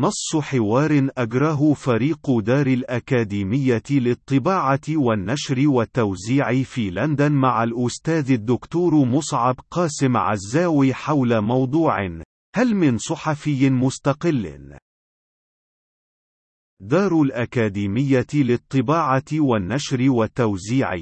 نص حوار أجراه فريق دار الأكاديمية للطباعة والنشر والتوزيع في لندن مع الأستاذ الدكتور مصعب قاسم عزاوي حول موضوع هل من صحفي مستقل؟ دار الأكاديمية للطباعة والنشر والتوزيع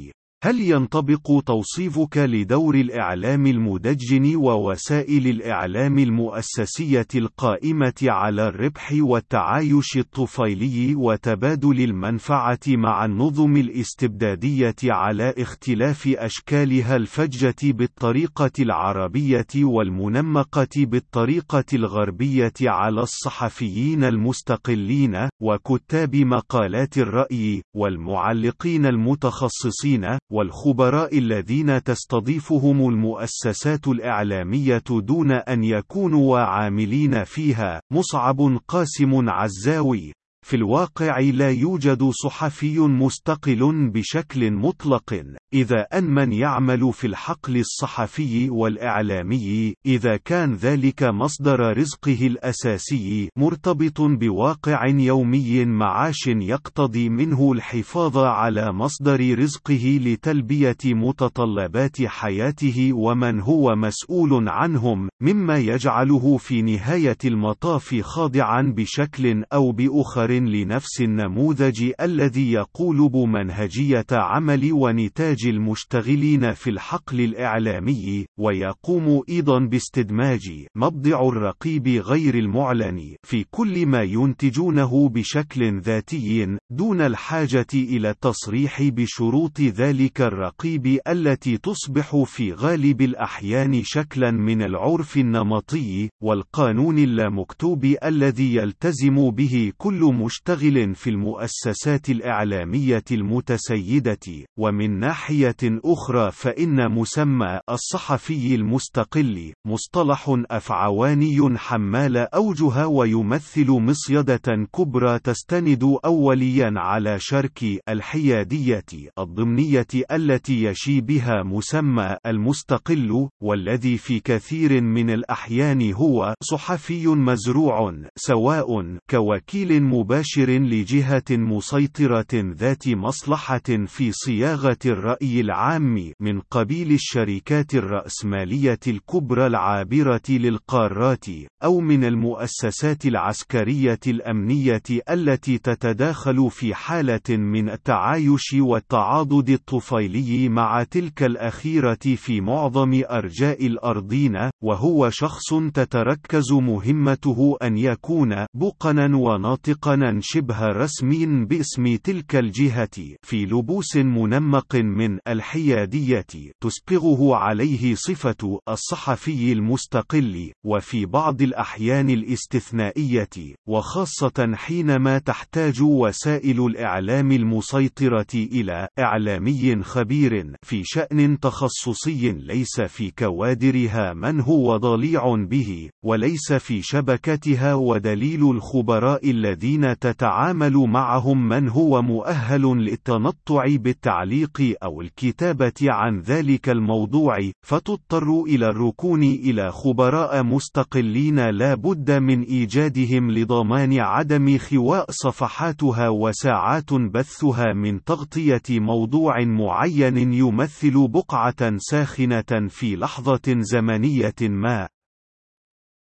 هل ينطبق توصيفك لدور الإعلام المدجن ووسائل الإعلام المؤسسية القائمة على الربح والتعايش الطفيلي وتبادل المنفعة مع النظم الاستبدادية على اختلاف أشكالها الفجة بالطريقة العربية والمنمقة بالطريقة الغربية على الصحفيين المستقلين وكتاب مقالات الرأي والمعلقين المتخصصين والخبراء الذين تستضيفهم المؤسسات الإعلامية دون أن يكونوا عاملين فيها مصعب قاسم عزاوي. في الواقع لا يوجد صحفي مستقل بشكل مطلق إذا أن من يعمل في الحقل الصحفي والإعلامي إذا كان ذلك مصدر رزقه الأساسي مرتبط بواقع يومي معاش يقتضي منه الحفاظ على مصدر رزقه لتلبية متطلبات حياته ومن هو مسؤول عنهم مما يجعله في نهاية المطاف خاضعا بشكل أو بأخر لنفس النموذج الذي يقولب منهجية عمل ونتاج المشتغلين في الحقل الإعلامي ويقوم أيضا باستدماج مبضع الرقيب غير المعلن في كل ما ينتجونه بشكل ذاتي دون الحاجة إلى التصريح بشروط ذلك الرقيب التي تصبح في غالب الأحيان شكلا من العرف النمطي والقانون اللامكتوب الذي يلتزم به كل مشتغل في المؤسسات الإعلامية المتسيدة ومن ناحية أخرى فإن مسمى الصحفي المستقل مصطلح أفعواني حمال أوجه ويمثل مصيدة كبرى تستند أوليا على شرك الحيادية الضمنية التي يشي بها مسمى المستقل والذي في كثير من الأحيان هو صحفي مزروع سواء كوكيل مباشر لجهة مسيطرة ذات مصلحة في صياغة الرأي العام من قبيل الشركات الرأسمالية الكبرى العابرة للقارات أو من المؤسسات العسكرية الأمنية التي تتداخل في حالة من التعايش والتعاضد الطفيلي مع تلك الأخيرة في معظم أرجاء الأرضين وهو شخص تتركز مهمته أن يكون بقنا وناطقا شبه رسمي باسم تلك الجهة في لبوس منمق من الحيادية تسبغه عليه صفة الصحفي المستقل وفي بعض الأحيان الاستثنائية وخاصة حينما تحتاج وسائل الإعلام المسيطرة إلى إعلامي خبير في شأن تخصصي ليس في كوادرها من هو ضليع به وليس في شبكتها ودليل الخبراء الذين تتعامل معهم من هو مؤهل للتنطع بالتعليق أو الكتابة عن ذلك الموضوع فتضطر إلى الركون إلى خبراء مستقلين لا بد من إيجادهم لضمان عدم خواء صفحاتها وساعات بثها من تغطية موضوع معين يمثل بقعة ساخنة في لحظة زمنية ما.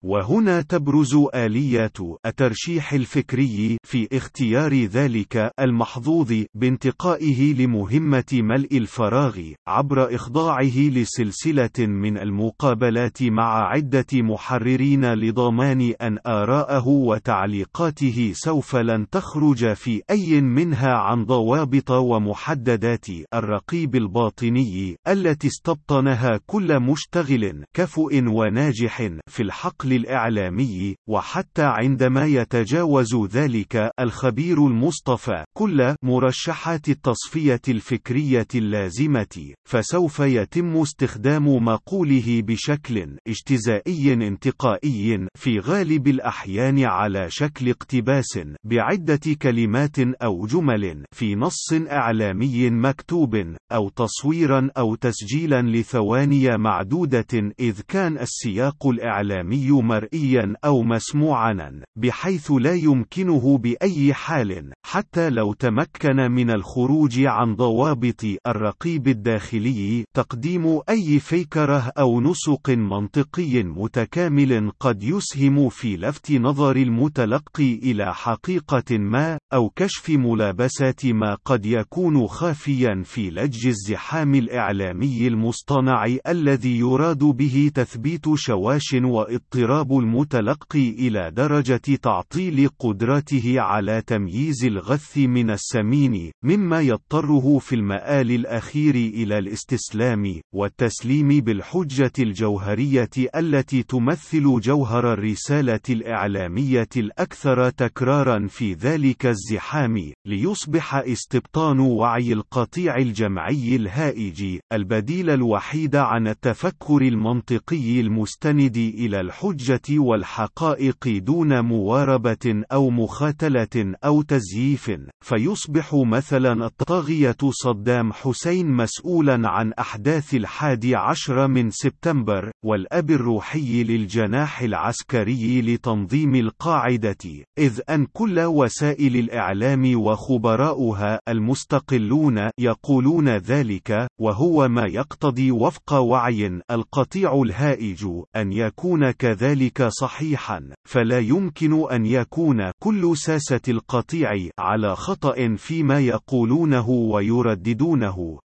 وهنا تبرز آليات الترشيح الفكري في اختيار ذلك المحظوظ بانتقائه لمهمة ملء الفراغ عبر إخضاعه لسلسلة من المقابلات مع عدة محررين لضمان أن آراءه وتعليقاته سوف لن تخرج في أي منها عن ضوابط ومحددات الرقيب الباطني التي استبطنها كل مشتغل كفؤ وناجح في الحقل الإعلامي وحتى عندما يتجاوز ذلك الخبير المصطفى كل مرشحات التصفية الفكرية اللازمة فسوف يتم استخدام مقوله بشكل اجتزائي انتقائي في غالب الأحيان على شكل اقتباس بعدة كلمات أو جمل في نص إعلامي مكتوب أو تصويرا أو تسجيلا لثواني معدودة إذ كان السياق الإعلامي مرئيا أو مسموعا بحيث لا يمكنه بأي حال حتى لو تمكن من الخروج عن ضوابط الرقيب الداخلي تقديم أي فيكرة أو نسق منطقي متكامل قد يسهم في لفت نظر المتلقي إلى حقيقة ما أو كشف ملابسات ما قد يكون خافيا في لج الزحام الإعلامي المصطنع الذي يراد به تثبيت شواش واضطراب المتلقي إلى درجة تعطيل قدرته على تمييز الغث من السمين مما يضطره في المآل الأخير إلى الاستسلام والتسليم بالحجة الجوهرية التي تمثل جوهر الرسالة الإعلامية الأكثر تكرارا في ذلك الزحام ليصبح استبطان وعي القطيع الجمعي الهائج البديل الوحيد عن التفكر المنطقي المستند إلى الحجة والحقائق دون مواربة أو مخاتلة أو تزييف فيصبح مثلا الطاغية صدام حسين مسؤولا عن أحداث الحادي عشر من سبتمبر والأب الروحي للجناح العسكري لتنظيم القاعدة إذ أن كل وسائل الإعلام وخبراؤها المستقلون يقولون ذلك وهو ما يقتضي وفق وعي القطيع الهائج أن يكون كذلك صحيحا فلا يمكن أن يكون كل ساسة القطيع على خطأ فيما يقولونه ويرددونه.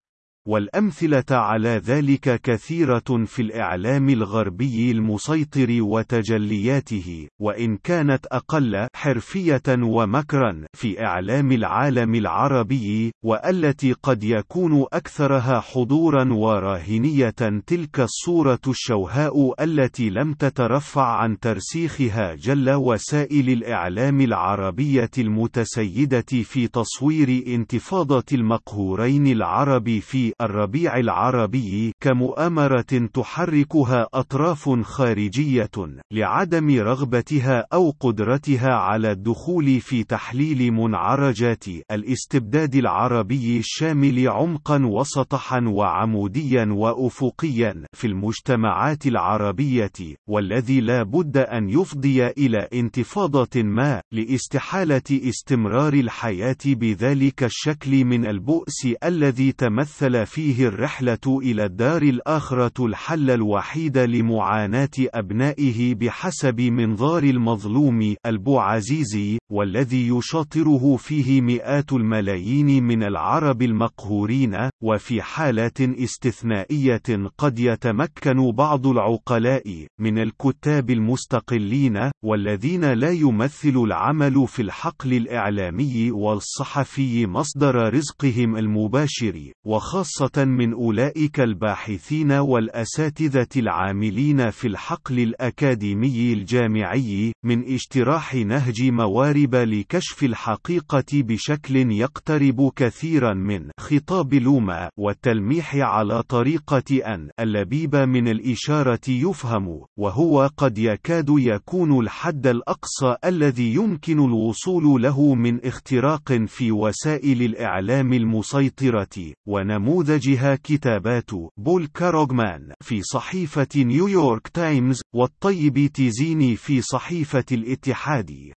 والأمثلة على ذلك كثيرة في الإعلام الغربي المسيطر وتجلياته، وإن كانت أقل حرفية ومكرا في إعلام العالم العربي، وألتي قد يكون أكثرها حضورا وراهنية تلك الصورة الشوهاء التي لم تترفع عن ترسيخها جل وسائل الإعلام العربية المتسيدة في تصوير انتفاضة المقهورين العرب في الربيع العربي كمؤامرة تحركها أطراف خارجية لعدم رغبتها أو قدرتها على الدخول في تحليل منعرجات الاستبداد العربي الشامل عمقا وسطحا وعموديا وأفقيا في المجتمعات العربية والذي لا بد أن يفضي إلى انتفاضة ما لاستحالة استمرار الحياة بذلك الشكل من البؤس الذي تمثل فيه الرحلة إلى الدار الآخرة الحل الوحيد لمعاناة أبنائه بحسب منظار المظلوم البوعزيزي والذي يشاطره فيه مئات الملايين من العرب المقهورين وفي حالات استثنائية قد يتمكن بعض العقلاء من الكتاب المستقلين والذين لا يمثل العمل في الحقل الإعلامي والصحفي مصدر رزقهم المباشر وخاصة خاصة من أولئك الباحثين والأساتذة العاملين في الحقل الأكاديمي الجامعي من اجتراح نهج موارب لكشف الحقيقة بشكل يقترب كثيرا من خطاب لوما والتلميح على طريقة أن اللبيب من الإشارة يفهم وهو قد يكاد يكون الحد الأقصى الذي يمكن الوصول له من اختراق في وسائل الإعلام المسيطرة ونموذج نموذجها كتابات بول كروغمان في صحيفة نيويورك تايمز والطيب تيزيني في صحيفة الاتحاد.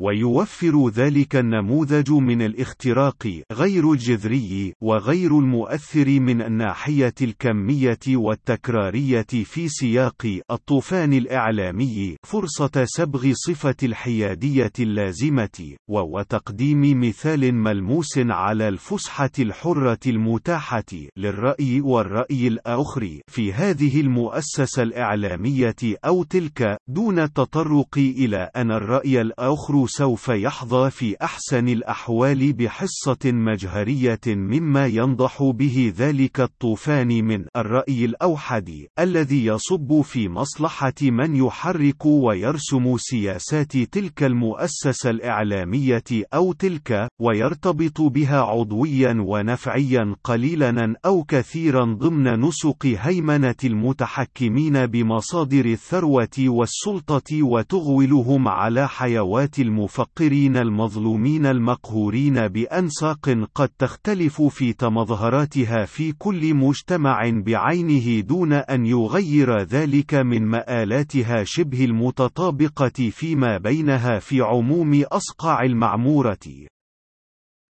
ويوفر ذلك النموذج من الاختراق غير الجذري وغير المؤثر من الناحية الكمية والتكرارية في سياق الطوفان الإعلامي فرصة سبغ صفة الحيادية اللازمة وتقديم مثال ملموس على الفسحة الحرة المتاحة للرأي والرأي الآخر في هذه المؤسسة الإعلامية أو تلك دون التطرق إلى أن الرأي الآخر سوف يحظى في أحسن الأحوال بحصة مجهرية مما ينضح به ذلك الطوفان من الرأي الأوحد الذي يصب في مصلحة من يحرك ويرسم سياسات تلك المؤسسة الإعلامية أو تلك ويرتبط بها عضويا ونفعيا قليلا أو كثيرا ضمن نسق هيمنة المتحكمين بمصادر الثروة والسلطة وتغولهم على حيوات المؤسسة المفقرين المظلومين المقهورين بأنساق قد تختلف في تمظهراتها في كل مجتمع بعينه دون أن يغير ذلك من مآلاتها شبه المتطابقة فيما بينها في عموم أصقاع المعمورة.